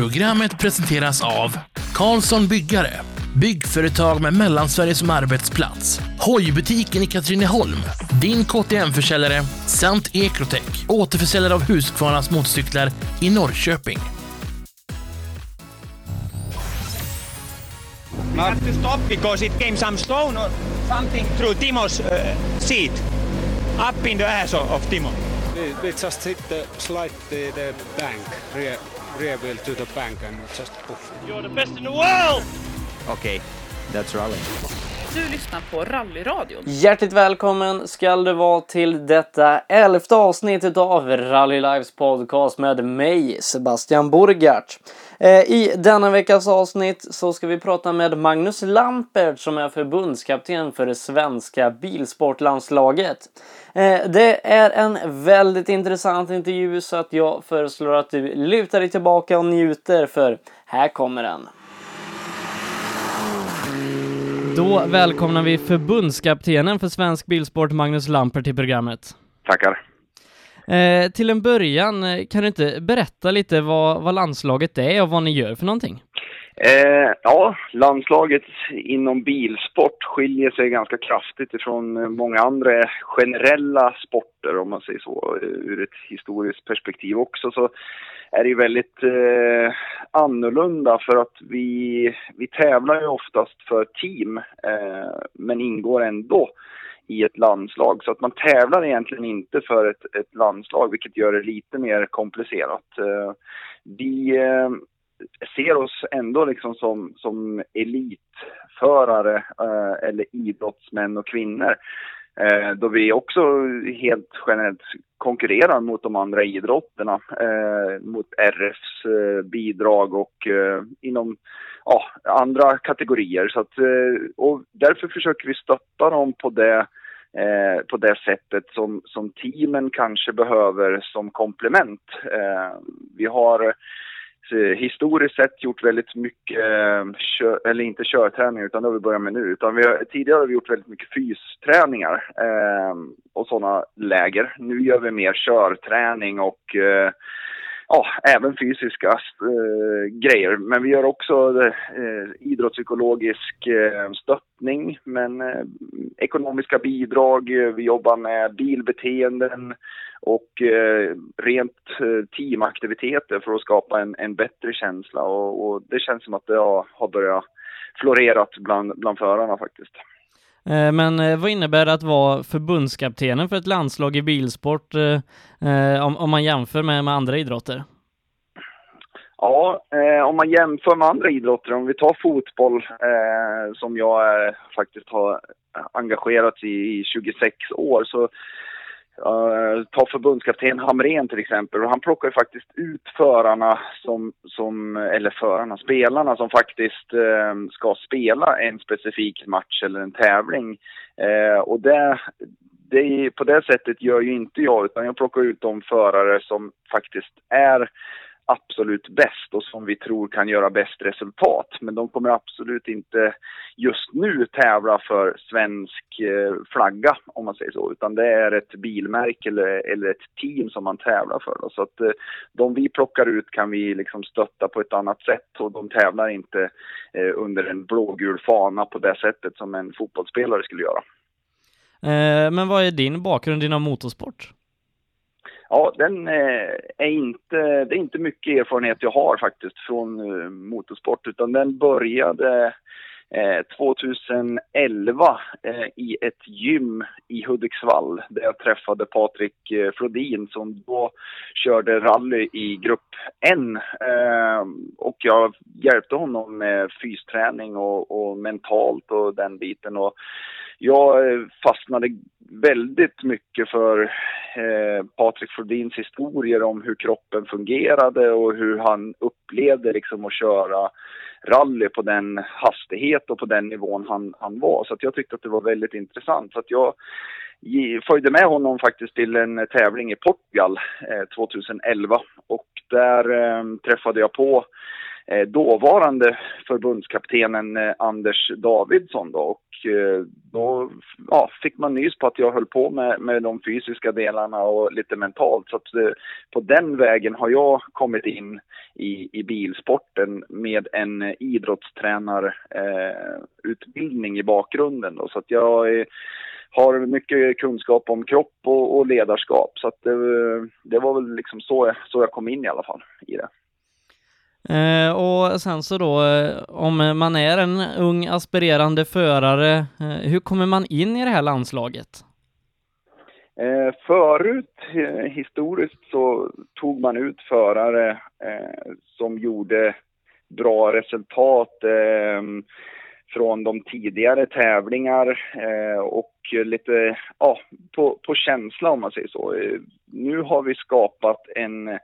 Programmet presenteras av Karlsson Byggare, byggföretag med Mellansverige som arbetsplats, Hojbutiken i Katrineholm, din KTM-försäljare samt Ecrotech, återförsäljare av Husqvarnas motorcyklar i Norrköping. We have to stop because it came some stone or something through Timo's uh, seat, up in the ass of, of Timo. We, we just hit the slide the, the bank, rear, rear wheel to the bank and just poof. You're the best in the world! Okay, that's rally. Du lyssnar på Rallyradion. Hjärtligt välkommen ska du vara till detta elfte avsnittet av Rally Lives podcast med mig, Sebastian Borgart. Eh, I denna veckas avsnitt så ska vi prata med Magnus Lampert som är förbundskapten för det svenska bilsportlandslaget. Eh, det är en väldigt intressant intervju så att jag föreslår att du lutar dig tillbaka och njuter för här kommer den. Då välkomnar vi förbundskaptenen för svensk bilsport, Magnus Lampert, till programmet. Tackar. Eh, till en början, eh, kan du inte berätta lite vad, vad landslaget är och vad ni gör för någonting? Eh, ja, landslaget inom bilsport skiljer sig ganska kraftigt ifrån eh, många andra generella sporter, om man säger så, eh, ur ett historiskt perspektiv också. Så är det ju väldigt eh, annorlunda för att vi, vi tävlar ju oftast för team, eh, men ingår ändå i ett landslag. Så att man tävlar egentligen inte för ett, ett landslag, vilket gör det lite mer komplicerat. Eh, vi eh, ser oss ändå liksom som, som elitförare eh, eller idrottsmän och kvinnor. Eh, då vi också helt generellt konkurrerar mot de andra idrotterna, eh, mot RFs eh, bidrag och eh, inom ja, andra kategorier. Så att, eh, och därför försöker vi stötta dem på det Eh, på det sättet som, som teamen kanske behöver som komplement. Eh, vi har eh, Eh, historiskt sett gjort väldigt mycket, eh, kör, eller inte körträning utan det har vi börjat med nu, utan vi har, tidigare har vi gjort väldigt mycket fysträningar eh, och sådana läger. Nu gör vi mer körträning och eh, ja, även fysiska eh, grejer. Men vi gör också eh, idrottspsykologisk eh, stöttning, men eh, ekonomiska bidrag, vi jobbar med bilbeteenden och eh, rent eh, teamaktiviteter för att skapa en, en bättre känsla och, och, det känns som att det har, har börjat florerat bland, bland förarna faktiskt. Eh, men eh, vad innebär det att vara förbundskaptenen för ett landslag i bilsport eh, om, om man jämför med, med andra idrotter? Ja, eh, om man jämför med andra idrotter, om vi tar fotboll eh, som jag eh, faktiskt har engagerat i i 26 år, så Uh, ta förbundskapten Hamrén till exempel. Och han plockar ju faktiskt ut förarna som, som eller förarna, spelarna som faktiskt uh, ska spela en specifik match eller en tävling. Uh, och det, det, på det sättet gör ju inte jag, utan jag plockar ut de förare som faktiskt är absolut bäst och som vi tror kan göra bäst resultat. Men de kommer absolut inte just nu tävla för svensk eh, flagga om man säger så, utan det är ett bilmärke eller, eller ett team som man tävlar för. Så att eh, de vi plockar ut kan vi liksom stötta på ett annat sätt och de tävlar inte eh, under en blågul fana på det sättet som en fotbollsspelare skulle göra. Men vad är din bakgrund inom motorsport? Ja, den eh, är inte, det är inte mycket erfarenhet jag har faktiskt från eh, motorsport utan den började Eh, 2011 eh, i ett gym i Hudiksvall där jag träffade Patrik eh, Flodin som då körde rally i grupp N. Eh, och jag hjälpte honom med fysträning och, och mentalt och den biten. Och jag fastnade väldigt mycket för eh, Patrik Flodins historier om hur kroppen fungerade och hur han upplevde liksom att köra rally på den hastighet och på den nivån han, han var. Så att jag tyckte att det var väldigt intressant. Så att jag följde med honom faktiskt till en tävling i Portugal eh, 2011 och där eh, träffade jag på Eh, dåvarande förbundskaptenen eh, Anders Davidsson. Då, och eh, då ja, fick man nys på att jag höll på med, med de fysiska delarna och lite mentalt. Så att, på den vägen har jag kommit in i, i bilsporten med en idrottstränarutbildning i bakgrunden. Då, så att jag är har mycket kunskap om kropp och, och ledarskap. Så att det, det, var väl liksom så så jag kom in i alla fall i det. Eh, och sen så då, eh, om man är en ung aspirerande förare, eh, hur kommer man in i det här landslaget? Eh, förut, eh, historiskt, så tog man ut förare eh, som gjorde bra resultat eh, från de tidigare tävlingar eh, och lite ja, på, på känsla om man säger så. Nu har vi skapat en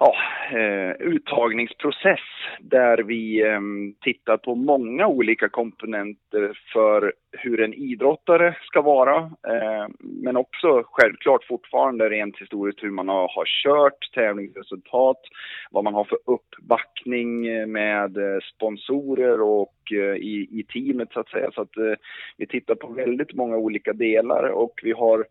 ja, eh, uttagningsprocess där vi eh, tittar på många olika komponenter för hur en idrottare ska vara. Eh, men också självklart fortfarande rent historiskt hur man har, har kört, tävlingsresultat, vad man har för uppbackning eh, med eh, sponsorer och eh, i, i teamet så att säga. Så att vi tittar på väldigt många olika delar och vi har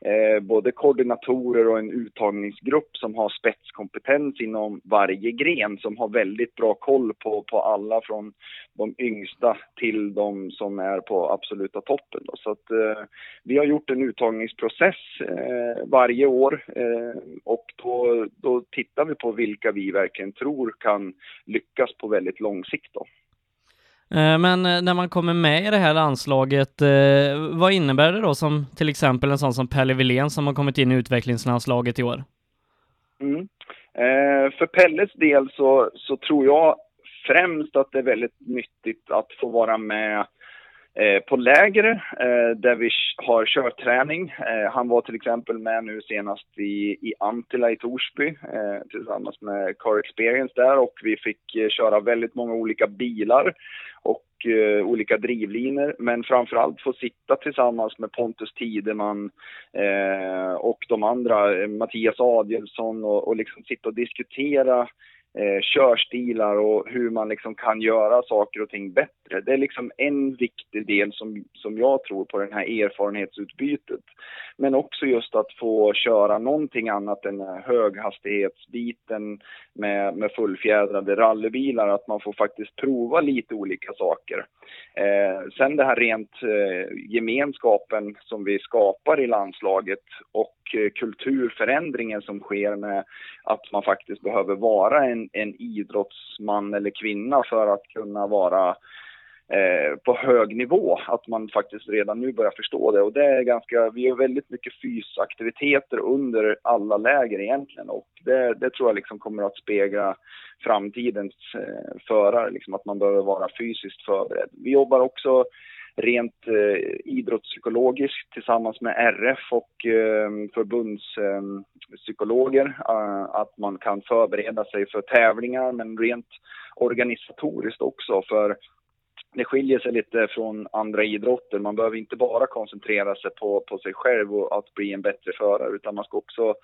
eh, både koordinatorer och en uttagningsgrupp som har spetskompetens inom varje gren som har väldigt bra koll på, på alla från de yngsta till de som är på absoluta toppen. Då. Så att, eh, vi har gjort en uttagningsprocess eh, varje år eh, och då, då tittar vi på vilka vi verkligen tror kan lyckas på väldigt lång sikt. Då. Eh, men eh, när man kommer med i det här landslaget, eh, vad innebär det då som till exempel en sån som Pelle Wilén som har kommit in i utvecklingslandslaget i år? Mm. för Pelles del så, så tror jag främst att det är väldigt nyttigt att få vara med Eh, på läger eh, där vi har körträning. Eh, han var till exempel med nu senast i, i Antila i Torsby tillsammans med Car Experience där och vi fick köra väldigt många olika bilar och olika drivlinor, men framförallt få sitta tillsammans med Pontus Tideman och de andra, Mattias Adielsson och, och liksom sitta och diskutera eh, körstilar och hur man liksom kan göra saker och ting bättre. Det är liksom en viktig del som, som jag tror på det här erfarenhetsutbytet. Men också just att få köra någonting annat än höghastighetsbiten med, med fullfjädrade rallybilar, att man får faktiskt prova lite olika saker. Eh, sen det här rent eh, gemenskapen som vi skapar i landslaget och eh, kulturförändringen som sker med att man faktiskt behöver vara en, en idrottsman eller kvinna för att kunna vara Eh, på hög nivå. Att man faktiskt redan nu börjar förstå det. Och det är ganska, vi gör väldigt mycket fysaktiviteter under alla läger egentligen. Och det, det tror jag liksom kommer att spegla framtidens eh, förare, liksom att man behöver vara fysiskt förberedd. Vi jobbar också rent eh, idrottspsykologiskt tillsammans med RF och eh, förbundspsykologer. Eh, eh, att man kan förbereda sig för tävlingar men rent organisatoriskt också. För det skiljer sig lite från andra idrotter. Man behöver inte bara koncentrera sig på, på sig själv och att bli en bättre förare utan man ska också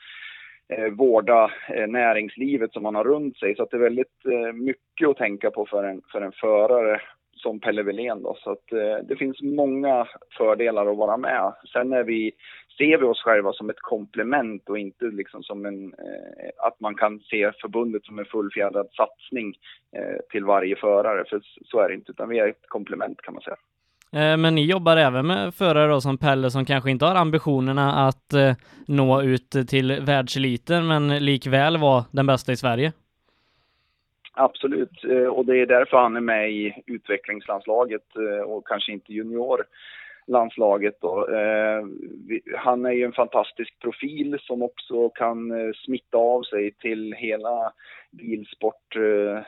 eh, vårda eh, näringslivet som man har runt sig. Så att det är väldigt eh, mycket att tänka på för en, för en förare som Pelle Wilén då. Så att eh, det finns många fördelar att vara med. Sen är vi, ser vi oss själva som ett komplement och inte liksom som en, eh, att man kan se förbundet som en fullfjädrad satsning eh, till varje förare. För så är det inte, utan vi är ett komplement kan man säga. Eh, men ni jobbar även med förare då som Pelle som kanske inte har ambitionerna att nå ut till världseliten men likväl vara den bästa i Sverige? Absolut, och det är därför han är med i utvecklingslandslaget och kanske inte landslaget Då. Eh, han är ju en fantastisk profil som också kan eh, smitta av sig till hela bilsport,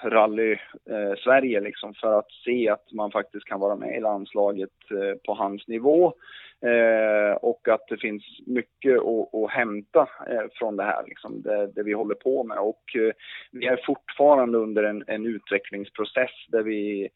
rally eh, Sverige liksom för att se att man faktiskt kan vara med i landslaget eh, på hans nivå Eh, och att det finns mycket att, att hämta eh, från det här, liksom, det, det, vi håller på med. Och eh, vi är fortfarande under en, en utvecklingsprocess där vi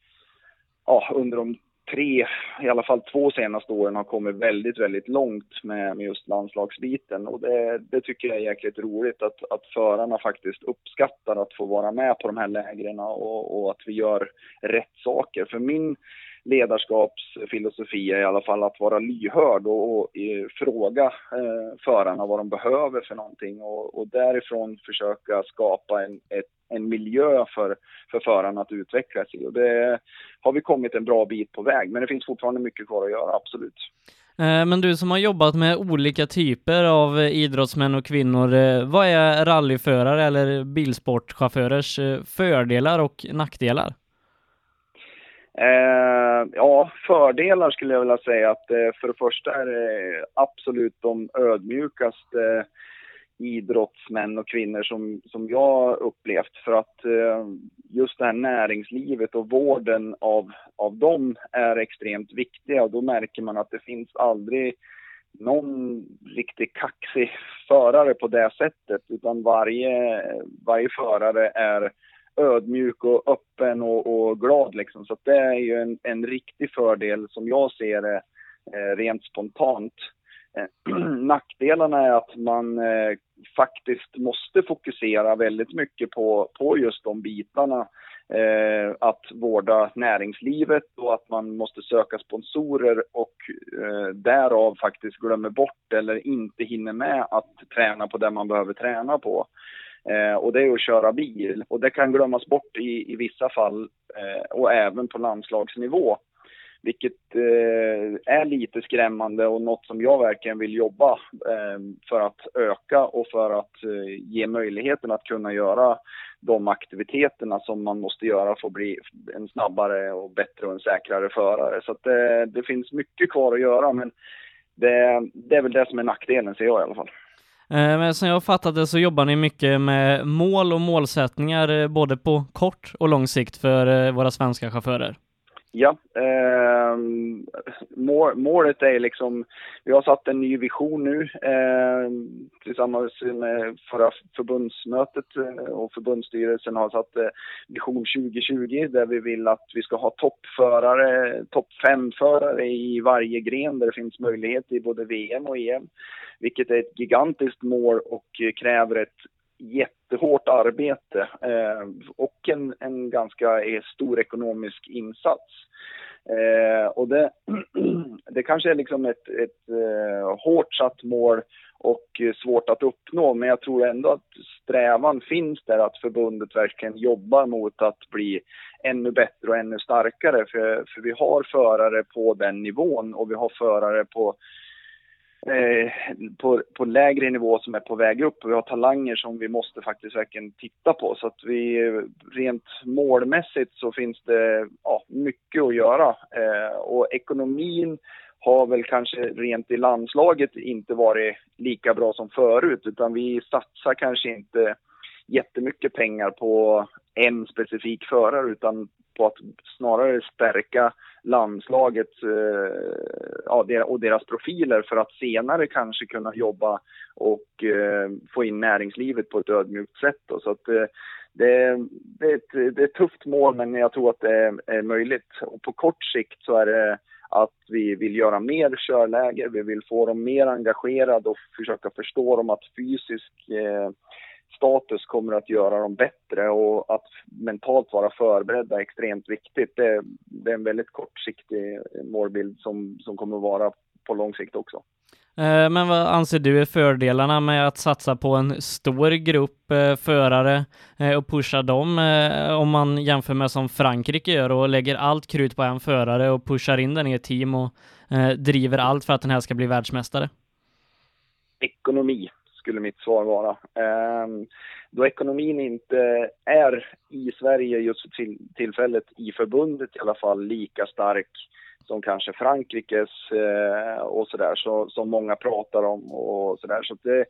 ja, under de tre, i alla fall två senaste åren har kommit väldigt, väldigt långt med, med just landslagsbiten. Och det, det tycker jag är jäkligt roligt att, att förarna faktiskt uppskattar att få vara med på de här lägren och, och att vi gör rätt saker. För min ledarskapsfilosofi är i alla fall att vara lyhörd och, och eh, fråga eh, förarna vad de behöver för någonting och, och därifrån försöka skapa en, ett, en miljö för, för förarna att utvecklas i. Och det har vi kommit en bra bit på väg, men det finns fortfarande mycket kvar att göra, absolut. Eh, men du som har jobbat med olika typer av eh, idrottsmän och kvinnor, vad är rallyförare eller bilsportchaufförers fördelar och nackdelar? Eh, ja, fördelar skulle jag vilja säga att eh, för det första är det absolut de ödmjukaste eh, idrottsmän och kvinnor som, som jag upplevt. För att eh, just det här näringslivet och vården av, av dem är extremt viktiga och då märker man att det finns aldrig någon riktigt kaxig förare på det sättet utan varje, varje förare är ödmjuk och öppen och, och glad liksom. Så det är ju en, en riktig fördel som jag ser det eh, rent spontant. Eh, nackdelarna är att man eh, faktiskt måste fokusera väldigt mycket på, på just de bitarna. Eh, att vårda näringslivet och att man måste söka sponsorer och eh, därav faktiskt glömmer bort eller inte hinner med att träna på det man behöver träna på. Eh, och det är att köra bil. Och det kan glömmas bort i, i vissa fall eh, och även på landslagsnivå. Vilket eh, är lite skrämmande och något som jag verkligen vill jobba eh, för att öka och för att eh, ge möjligheten att kunna göra de aktiviteterna som man måste göra för att bli en snabbare och bättre och en säkrare förare. Så att det, det finns mycket kvar att göra men det, det är väl det som är nackdelen ser jag i alla fall. Eh, men som jag har fattat det så jobbar ni mycket med mål och målsättningar eh, både på kort och lång sikt för eh, våra svenska chaufförer. Ja, eh, målet är liksom, vi har satt en ny vision nu eh, tillsammans med förra förbundsmötet eh, och förbundsstyrelsen har satt eh, vision 2020 där vi vill att vi ska ha toppförare, topp fem förare i varje gren där det finns möjlighet i både VM och EM vilket är ett gigantiskt mål och kräver ett jättehårt arbete eh, och en, en ganska eh, stor ekonomisk insats. Eh, och det, det kanske är liksom ett, ett eh, hårt satt mål och eh, svårt att uppnå, men jag tror ändå att strävan finns där att förbundet verkligen jobbar mot att bli ännu bättre och ännu starkare. För, för vi har förare på den nivån och vi har förare på Eh, på, på lägre nivå som är på väg upp. Vi har talanger som vi måste faktiskt verkligen titta på. Så att vi rent målmässigt så finns det ja, mycket att göra. Eh, och ekonomin har väl kanske rent i landslaget inte varit lika bra som förut utan vi satsar kanske inte jättemycket pengar på en specifik förare utan på att snarare stärka landslaget eh, och deras profiler för att senare kanske kunna jobba och eh, få in näringslivet på ett ödmjukt sätt. Då. Så att, eh, det, det, är ett, det är ett tufft mål men jag tror att det är, är möjligt. Och på kort sikt så är det att vi vill göra mer körläger, vi vill få dem mer engagerade och försöka förstå dem att fysisk eh, status kommer att göra dem bättre och att mentalt vara förberedda är extremt viktigt. Det, det är en väldigt kortsiktig målbild som, som kommer att vara på lång sikt också. Eh, men vad anser du är fördelarna med att satsa på en stor grupp eh, förare eh, och pusha dem om man jämför med som Frankrike gör och lägger allt krut på en förare och pushar in den i ett team och driver allt för att den här ska bli världsmästare? Ekonomi skulle mitt svar vara. Ehm, då ekonomin inte är i Sverige just för tillfället, i förbundet i alla fall, lika stark som kanske Frankrikes eh, och sådär, så, som många pratar om och sådär. Så det,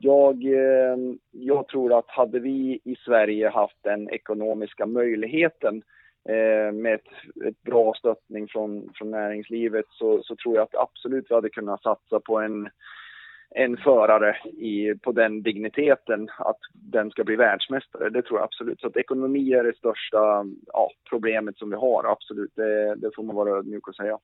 jag, eh, jag tror att hade vi i Sverige haft den ekonomiska möjligheten eh, med ett, ett, bra stöttning från, från näringslivet så, så tror jag att absolut vi hade kunnat satsa på en en förare i, på den digniteten att den ska bli världsmästare. Det tror jag absolut. Så att ekonomi är det största ja, problemet som vi har, absolut. Det, det får man vara ödmjuk och säga.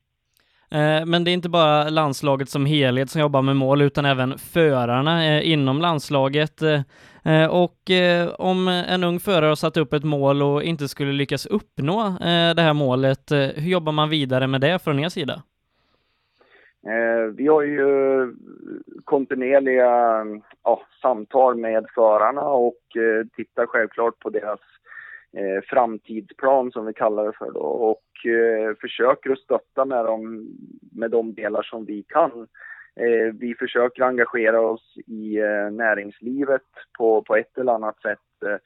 Eh, men det är inte bara landslaget som helhet som jobbar med mål, utan även förarna eh, inom landslaget. Eh, och om en ung förare har satt upp ett mål och inte skulle lyckas uppnå det här målet, hur jobbar man vidare med det från er sida? Eh, vi har ju eh, kontinuerliga ja, samtal med förarna och eh, tittar självklart på deras framtidsplan som vi kallar det för då. Och eh, försöker att stötta med dem med de delar som vi kan. Eh, vi försöker engagera oss i eh, näringslivet på, på ett eller annat sätt eh,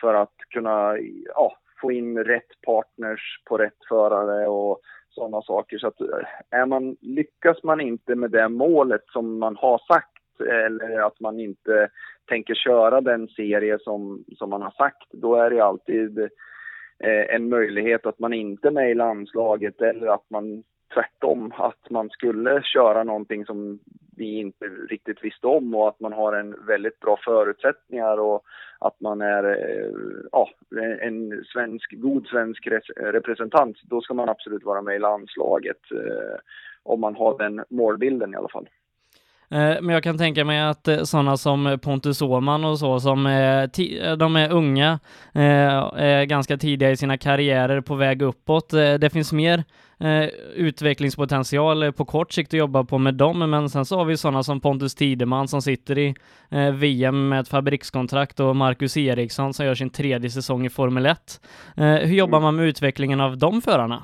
för att kunna ja, få in rätt partners på rätt förare och sådana saker. Så att eh, är man, lyckas man inte med det målet som man har sagt eller att man inte tänker köra den serie som, som man har sagt, då är det alltid Eh, en möjlighet att man inte är med i landslaget eller att man tvärtom, att man skulle köra någonting som vi inte riktigt visste om och att man har en väldigt bra förutsättningar och att man är eh, ja, en svensk, god svensk representant, då ska man absolut vara med i landslaget eh, om man har den målbilden i alla fall. Eh, men jag kan tänka mig att eh, sådana som Pontus Åhman och så, som är, de är unga, eh, är ganska tidiga i sina karriärer på väg uppåt. Det finns mer utvecklingspotential på kort sikt att jobba på med dem, men sen så har vi sådana som Pontus Tideman som sitter i VM med ett fabrikskontrakt och Marcus Eriksson som gör sin tredje säsong i Formel 1. Hur jobbar man med utvecklingen av de förarna?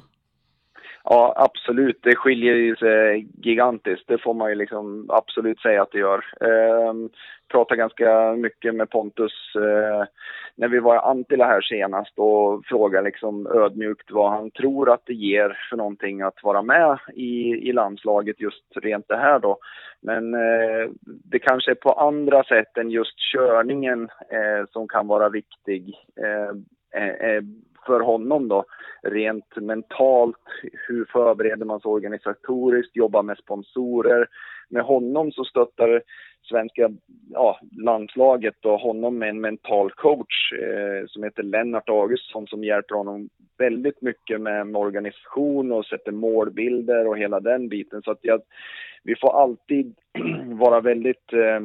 Ja, absolut. Det skiljer sig gigantiskt. Det får man ju liksom absolut säga att det gör. Eh, pratade ganska mycket med Pontus eh, när vi var i Antilla här senast och frågade liksom ödmjukt vad han tror att det ger för någonting att vara med i, i landslaget just rent det här då. Men eh, det kanske är på andra sätt än just körningen eh, som kan vara viktig eh, eh, eh för honom då rent mentalt, hur förbereder man sig organisatoriskt, jobbar med sponsorer. Med honom så stöttar svenska ja, landslaget och honom med en mental coach eh, som heter Lennart Augustsson som hjälper honom väldigt mycket med, med organisation och sätter målbilder och hela den biten. Så att jag, vi får alltid vara väldigt eh,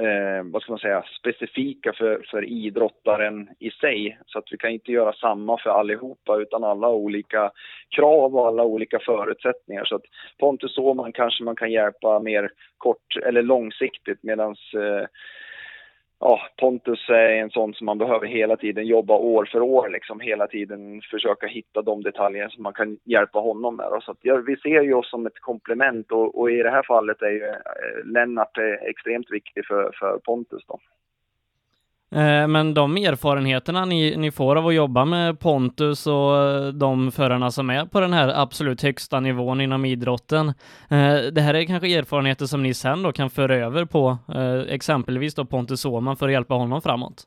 eh, vad ska man säga, specifika för, för idrottaren i sig. Så att vi kan inte göra samma för allihopa utan alla har olika krav och alla olika förutsättningar. Så att Pontus Åhman kanske man kan hjälpa mer kort eller långsiktigt medan eh, ja, Pontus är en sån som man behöver hela tiden jobba år för år, liksom hela tiden försöka hitta de detaljer som man kan hjälpa honom med. Så att, ja, vi ser ju oss som ett komplement och, och, i det här fallet är ju eh, Lennart eh, extremt viktig för, för Pontus då. Eh, men de erfarenheterna ni, ni får av att jobba med Pontus och eh, de förarna som är på den här absolut högsta nivån inom idrotten, eh, det här är kanske erfarenheter som ni sen då kan föra över på exempelvis då Pontus Åhman för att hjälpa honom framåt?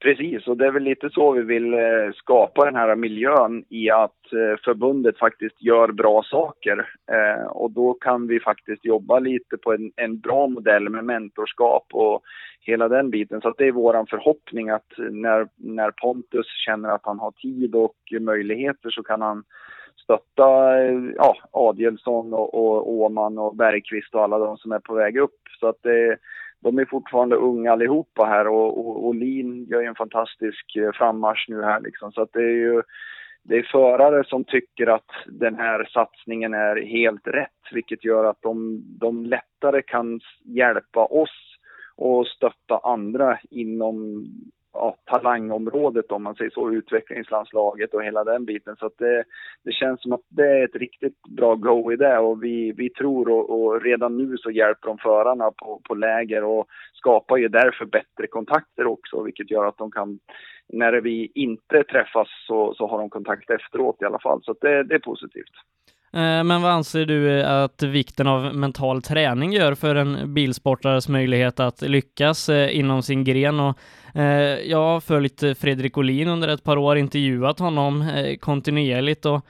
Precis, och det är väl lite så vi vill eh, skapa den här miljön i att eh, förbundet faktiskt gör bra saker. Eh, och då kan vi faktiskt jobba lite på en, en bra modell med mentorskap och hela den biten. Så att det är vår förhoppning att när, när Pontus känner att han har tid och möjligheter så kan han stötta ja, Adielsson och, och Åman och Bergqvist och alla de som är på väg upp. Så att det de är fortfarande unga allihopa här och, och, och Lin gör ju en fantastisk eh, frammarsch nu här liksom. Så att det är ju det är förare som tycker att den här satsningen är helt rätt, vilket gör att de, de lättare kan hjälpa oss och stötta andra inom ja, talangområdet om man säger så, utvecklingslandslaget och hela den biten. Så att det, det känns som att det är ett riktigt bra go i det och vi, vi tror och, och redan nu så hjälper de förarna på, på läger och skapar ju därför bättre kontakter också, vilket gör att de kan, när vi inte träffas så, så har de kontakt efteråt i alla fall. Så det, det är positivt. Eh, men vad anser du eh, att vikten av mental träning gör för en bilsportares möjlighet att lyckas eh, inom sin gren? Och jag har följt Fredrik Olin under ett par år, intervjuat honom kontinuerligt och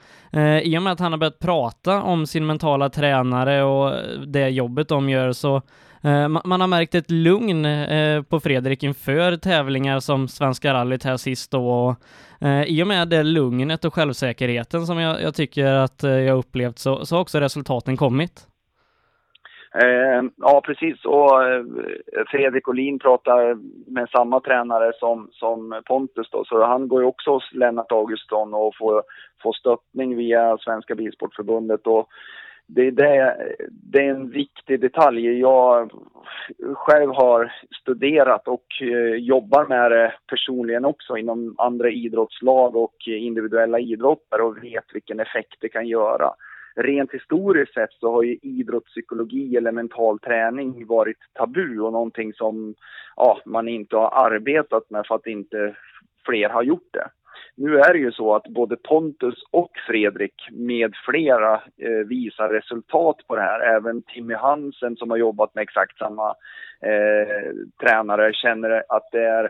i och med att han har börjat prata om sin mentala tränare och det jobbet de gör så man har märkt ett lugn på Fredrik inför tävlingar som Svenska rallyt här sist då och Eh, I och med det lugnet och självsäkerheten som jag, jag tycker att eh, jag upplevt så, så har också resultaten kommit. Eh, ja, precis. Och eh, Fredrik Olin pratar med samma tränare som, som Pontus då, så han går ju också hos Lennart Augustsson och får, får stöttning via Svenska Bilsportförbundet. Och det, är det, det är en viktig detalj. Jag själv har studerat och eh, jobbar med det personligen också inom andra idrottslag och individuella idrotter och vet vilken effekt det kan göra. Rent historiskt sett så har ju idrottspsykologi eller mental träning varit tabu och någonting som ja, man inte har arbetat med för att inte fler har gjort det. Nu är det ju så att både Pontus och Fredrik med flera eh, visar resultat på det här. Även Timmy Hansen som har jobbat med exakt samma eh, tränare känner att det är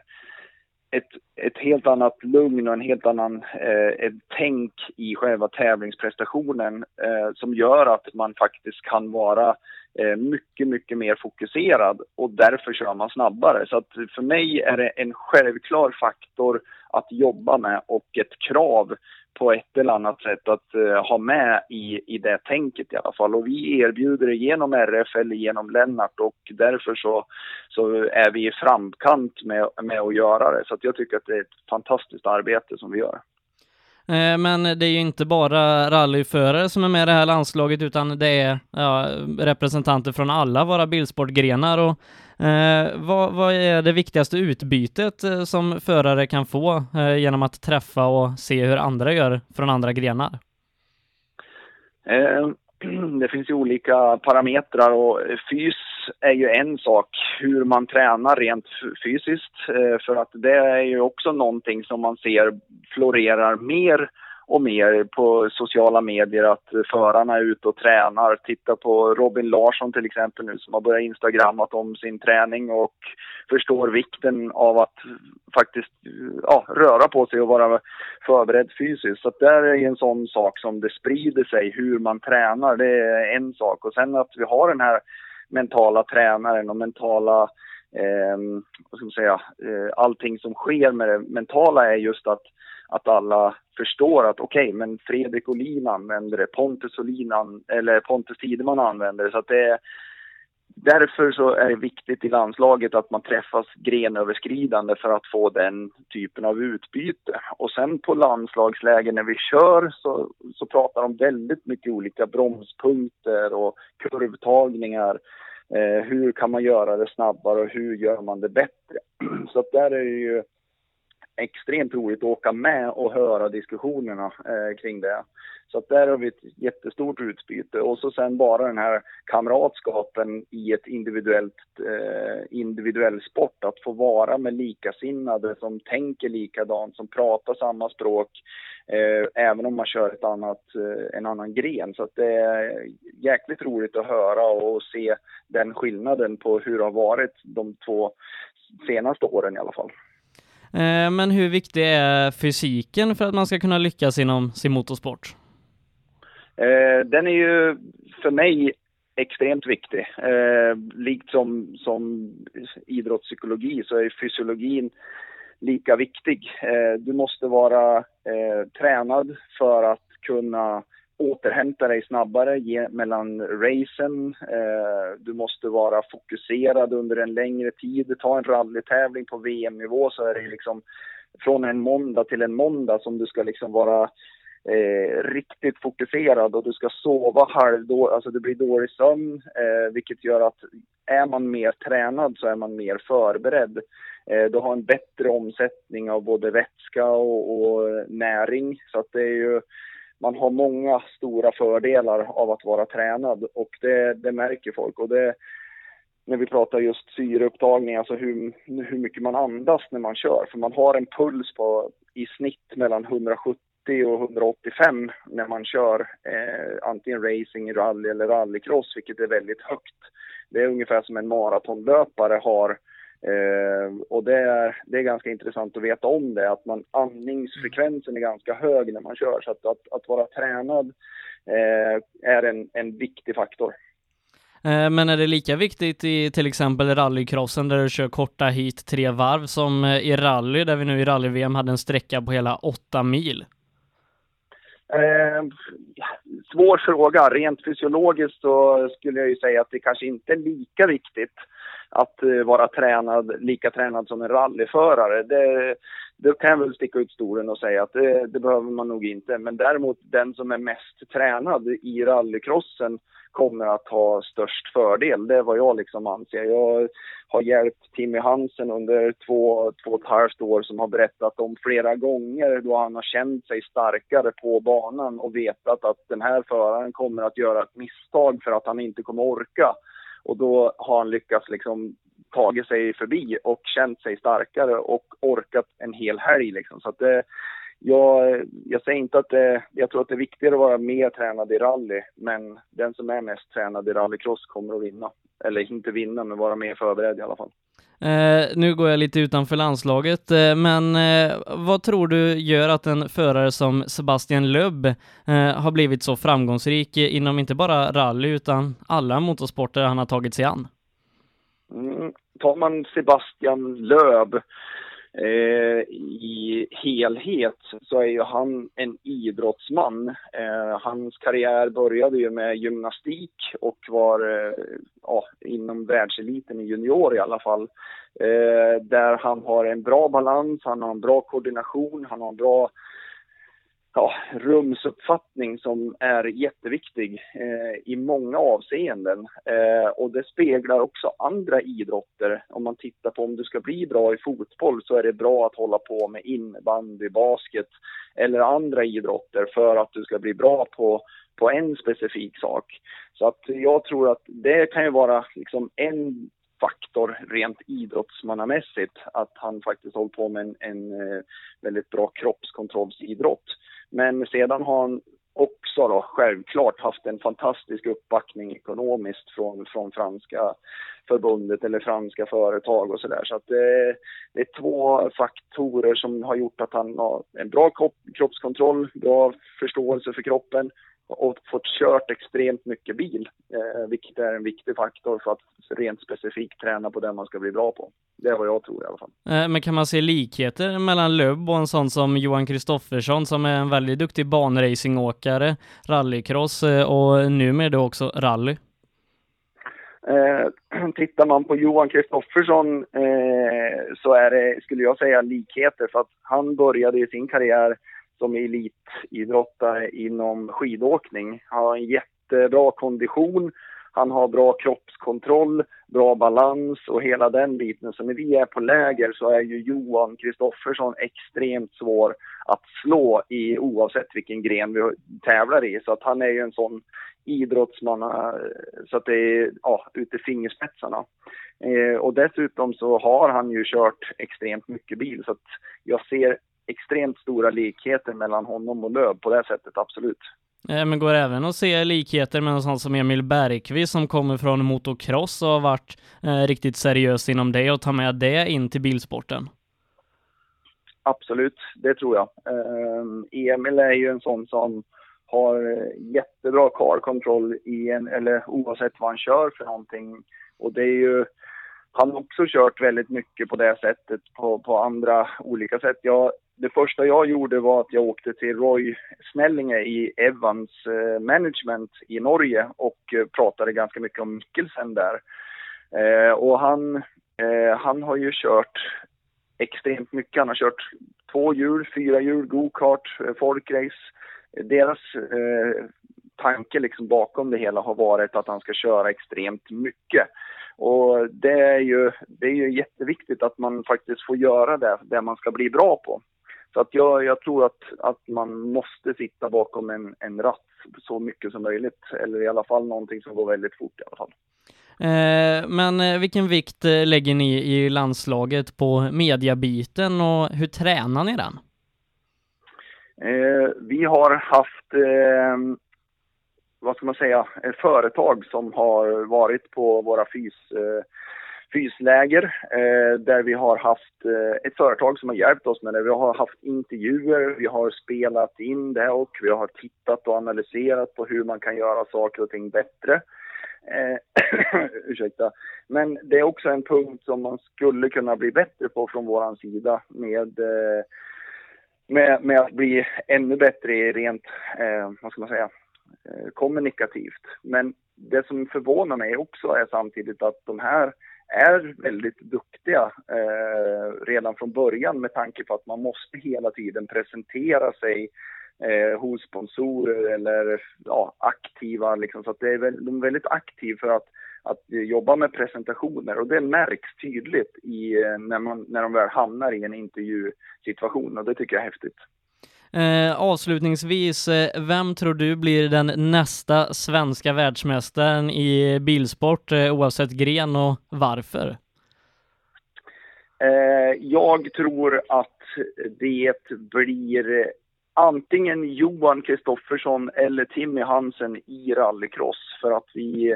ett, ett helt annat lugn och en helt annan eh, ett tänk i själva tävlingsprestationen eh, som gör att man faktiskt kan vara Eh, mycket, mycket mer fokuserad och därför kör man snabbare. Så att för mig är det en självklar faktor att jobba med och ett krav på ett eller annat sätt att uh, ha med i, i det tänket i alla fall. Och vi erbjuder det genom RF eller genom Lennart och därför så, så är vi i framkant med, med att göra det. Så att jag tycker att det är ett fantastiskt arbete som vi gör. Eh, men det är ju inte bara rallyförare som är med i det här landslaget utan det är ja, representanter från alla våra bilsportgrenar och Eh, vad, vad, är det viktigaste utbytet eh, som förare kan få eh, genom att träffa och se hur andra gör från andra grenar? Eh, det finns ju olika parametrar och fys är ju en sak, hur man tränar rent fysiskt. Eh, för att det är ju också någonting som man ser florerar mer och mer på sociala medier att förarna är ute och tränar. Titta på Robin Larsson till exempel nu som har börjat instagrammat om sin träning och förstår vikten av att faktiskt ja, röra på sig och vara förberedd fysiskt. Så att där är en sån sak som det sprider sig hur man tränar, det är en sak. Och sen att vi har den här mentala tränaren och mentala eh, vad ska man säga, eh, allting som sker med det mentala är just att att alla förstår att okej, okay, men Fredrik Olin använder det, Pontus Olin eller Pontus Tideman använder det. Så att det är, därför så är det viktigt i landslaget att man träffas grenöverskridande för att få den typen av utbyte. Och sen på landslagsläger när vi kör så, så pratar de väldigt mycket olika bromspunkter och kurvtagningar. Eh, hur kan man göra det snabbare och hur gör man det bättre? Så att där är det ju extremt roligt att åka med och höra diskussionerna eh, kring det. Så att där har vi ett jättestort utbyte och så sen bara den här kamratskapen i ett individuellt, eh, individuell sport. Att få vara med likasinnade som tänker likadant, som pratar samma språk, eh, även om man kör ett annat, eh, en annan gren. Så att det är jäkligt roligt att höra och se den skillnaden på hur det har varit de två senaste åren i alla fall. Eh, men hur viktig är fysiken för att man ska kunna lyckas inom sin motorsport? Eh, den är ju för mig extremt viktig. Eh, likt som, som idrottspsykologi så är fysiologin lika viktig. du måste vara tränad för att kunna återhämta dig snabbare ge, mellan racen. Eh, du måste vara fokuserad under en längre tid. Ta en rallytävling på VM-nivå så är det liksom från en måndag till en måndag som du ska liksom vara eh, riktigt fokuserad och du ska sova halvdåligt. alltså det blir dålig sömn, eh, vilket gör att är man mer tränad så är man mer förberedd. Eh, du har en bättre omsättning av både vätska och, och eh, näring så att det är ju man har många stora fördelar av att vara tränad och det, det märker folk. Och det, när vi pratar just syreupptagning, alltså hur, hur mycket man andas när man kör. För man har en puls på i snitt mellan 170 och 185 när man kör eh, antingen racing, rally eller rallycross, vilket är väldigt högt. Det är ungefär som en maratonlöpare har eh, och det är, det är ganska intressant att veta om det, att man, andningsfrekvensen är ganska hög när man kör. Så att, att, att vara tränad eh, är en, en viktig faktor. Eh, men är det lika viktigt i till exempel rallycrossen där du kör korta hit tre varv som eh, i rally där vi nu i rally-VM hade en sträcka på hela åtta mil? Eh, svår fråga. Rent fysiologiskt så skulle jag ju säga att det kanske inte är lika viktigt att eh, vara tränad, lika tränad som en rallyförare. Det, det kan jag väl sticka ut stolen och säga att det, det, behöver man nog inte. Men däremot den som är mest tränad i rallycrossen kommer att ha störst fördel. Det är vad jag liksom anser. Jag har hjälpt Timmy Hansen under två, två och ett halvt år som har berättat om flera gånger då han har känt sig starkare på banan och vetat att den här föraren kommer att göra ett misstag för att han inte kommer orka. Och då har han lyckats liksom tagit sig förbi och känt sig starkare och orkat en hel helg liksom. Så att det, jag, jag säger inte att det, jag tror att det är viktigare att vara mer tränad i rally, men den som är mest tränad i rallycross kommer att vinna. Eller inte vinna, men vara mer förberedd i alla fall. Eh, nu går jag lite utanför landslaget, eh, men eh, vad tror du gör att en förare som Sebastian Löb eh, har blivit så framgångsrik inom inte bara rally utan alla motorsporter han har tagit sig an? Mm. Tar man Sebastian Löb eh, i helhet så är ju han en idrottsman. Eh, hans karriär började ju med gymnastik och var eh, ja, inom världseliten i junior i alla fall. Eh, där han har en bra balans, han har en bra koordination, han har en bra ja, rumsuppfattning som är jätteviktig eh, i många avseenden. Eh, och det speglar också andra idrotter. Om man tittar på om du ska bli bra i fotboll så är det bra att hålla på med innebandy, basket eller andra idrotter för att du ska bli bra på, på en specifik sak. Så att jag tror att det kan ju vara liksom en faktor rent idrottsmannamässigt att han faktiskt håller på med en, en eh, väldigt bra kroppskontrollsidrott. Men sedan har han också då självklart haft en fantastisk uppbackning ekonomiskt från, från franska förbundet eller franska företag och sådär. Så att det, det, är två faktorer som har gjort att han har en bra kroppskontroll, bra förståelse för kroppen och fått kört extremt mycket bil, eh, vilket är en viktig faktor för att rent specifikt träna på det man ska bli bra på. Det är vad jag tror i alla fall. Eh, men kan man se likheter mellan Löb och en sån som Johan Kristoffersson som är en väldigt duktig banracingåkare, rallycross eh, och numera då också rally? Eh, tittar man på Johan Kristoffersson eh, så är det, skulle jag säga, likheter för att han började sin karriär som elitidrottare inom skidåkning. Han har en jättebra kondition, han har bra kroppskontroll, bra balans och hela den biten. Så när vi är på läger så är ju Johan Kristoffersson extremt svår att slå i oavsett vilken gren vi tävlar i. Så att han är ju en sån idrottsman eh, så att det är ja, ute i fingerspetsarna. Eh, och dessutom så har han ju kört extremt mycket bil så att jag ser extremt stora likheter mellan honom och Löv på det sättet, absolut. Eh, men går även att se likheter med en sån som Emil Bergqvist som kommer från motocross och har varit eh, riktigt seriös inom det och tar med det in till bilsporten? Absolut, det tror jag. Eh, Emil är ju en sån som har jättebra car control i en, eller oavsett vad han kör för någonting. Och det är ju, han har också kört väldigt mycket på det sättet på, på andra olika sätt. Jag det första jag gjorde var att jag åkte till Roy Snellinge i Evans eh, Management i Norge och eh, pratade ganska mycket om Mikkelsen där. Eh, och han, eh, han har ju kört extremt mycket. Han har kört två hjul, fyra hjul, go-kart, eh, folkrace. Deras eh, tanke liksom bakom det hela har varit att han ska köra extremt mycket. Och det är ju, det är ju jätteviktigt att man faktiskt får göra det, det man ska bli bra på. Så att jag, jag tror att, att man måste sitta bakom en, en ratt så mycket som möjligt, eller i alla fall någonting som går väldigt fort i alla fall. Eh, men eh, vilken vikt eh, lägger ni i landslaget på mediabiten och hur tränar ni den? Eh, vi har haft, eh, vad ska man säga, företag som har varit på våra fys, fysläger eh, där vi har haft eh, ett företag som har hjälpt oss med det. Vi har haft intervjuer, vi har spelat in det och vi har tittat och analyserat på hur man kan göra saker och ting bättre. Eh, ursäkta. Men det är också en punkt som man skulle kunna bli bättre på från våran sida med eh, med, med att bli ännu bättre rent, eh, vad ska man säga, eh, kommunikativt. Men det som förvånar mig också är samtidigt att de här är väldigt duktiga eh, redan från början med tanke på att man måste hela tiden presentera sig eh, hos sponsorer eller ja, aktiva. Liksom, så att det är, de är väldigt aktiva för att, att jobba med presentationer och det märks tydligt i, eh, när, man, när de väl hamnar i en intervjusituation och det tycker jag är häftigt. Eh, avslutningsvis, eh, vem tror du blir den nästa svenska världsmästaren i bilsport eh, oavsett gren och varför? Eh, jag tror att det blir antingen Johan Kristoffersson eller Timmy Hansen i rallycross för att vi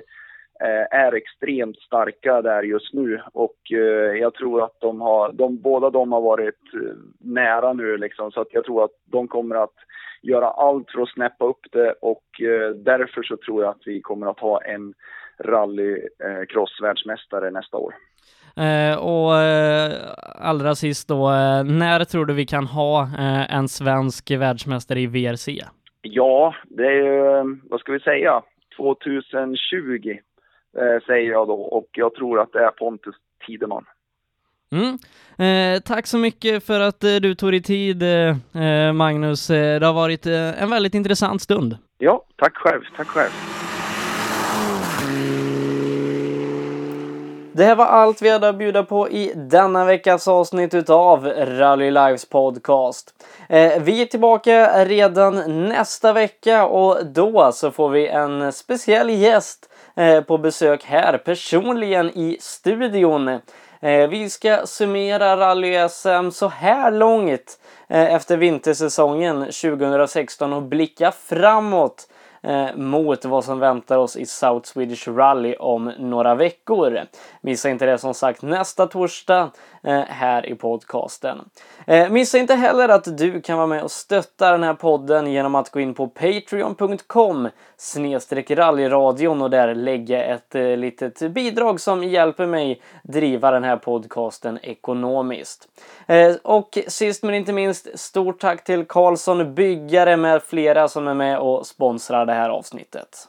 är extremt starka där just nu. Och eh, jag tror att de har, de, båda de har varit eh, nära nu liksom. Så att jag tror att de kommer att göra allt för att snäppa upp det. Och därför så tror jag att vi kommer att ha en rallycross-världsmästare nästa år. Eh, och eh, allra sist då, eh, när tror du vi kan ha eh, en svensk världsmästare i VRC? Ja, det är, vad ska vi säga, 2020 eh, säger jag då och jag tror att det är Pontus Tideman. Mm. Eh, tack så mycket för att eh, du tog dig tid eh, Magnus. det har varit en väldigt intressant stund. Ja, tack själv. Tack själv. Det här var allt vi hade att bjuda på i denna veckas avsnitt utav Rally Lives podcast. Eh, vi är tillbaka redan nästa vecka och då så får vi en speciell gäst eh, Eh, på besök här personligen i studion. Eh, vi ska summera rally-SM så här långt eh, efter vintersäsongen 2016 och blicka framåt mot vad som väntar oss i South Swedish Rally om några veckor. Missa inte det som sagt nästa torsdag här i podcasten. Eh, missa inte heller att du kan vara med och stötta den här podden genom att gå in på patreon.com snedstreck rallyradion och där lägga ett eh, litet bidrag som hjälper mig driva den här podcasten ekonomiskt. Eh, och sist men inte minst, stort tack till Karlsson Byggare med flera som är med och sponsrar det här avsnittet.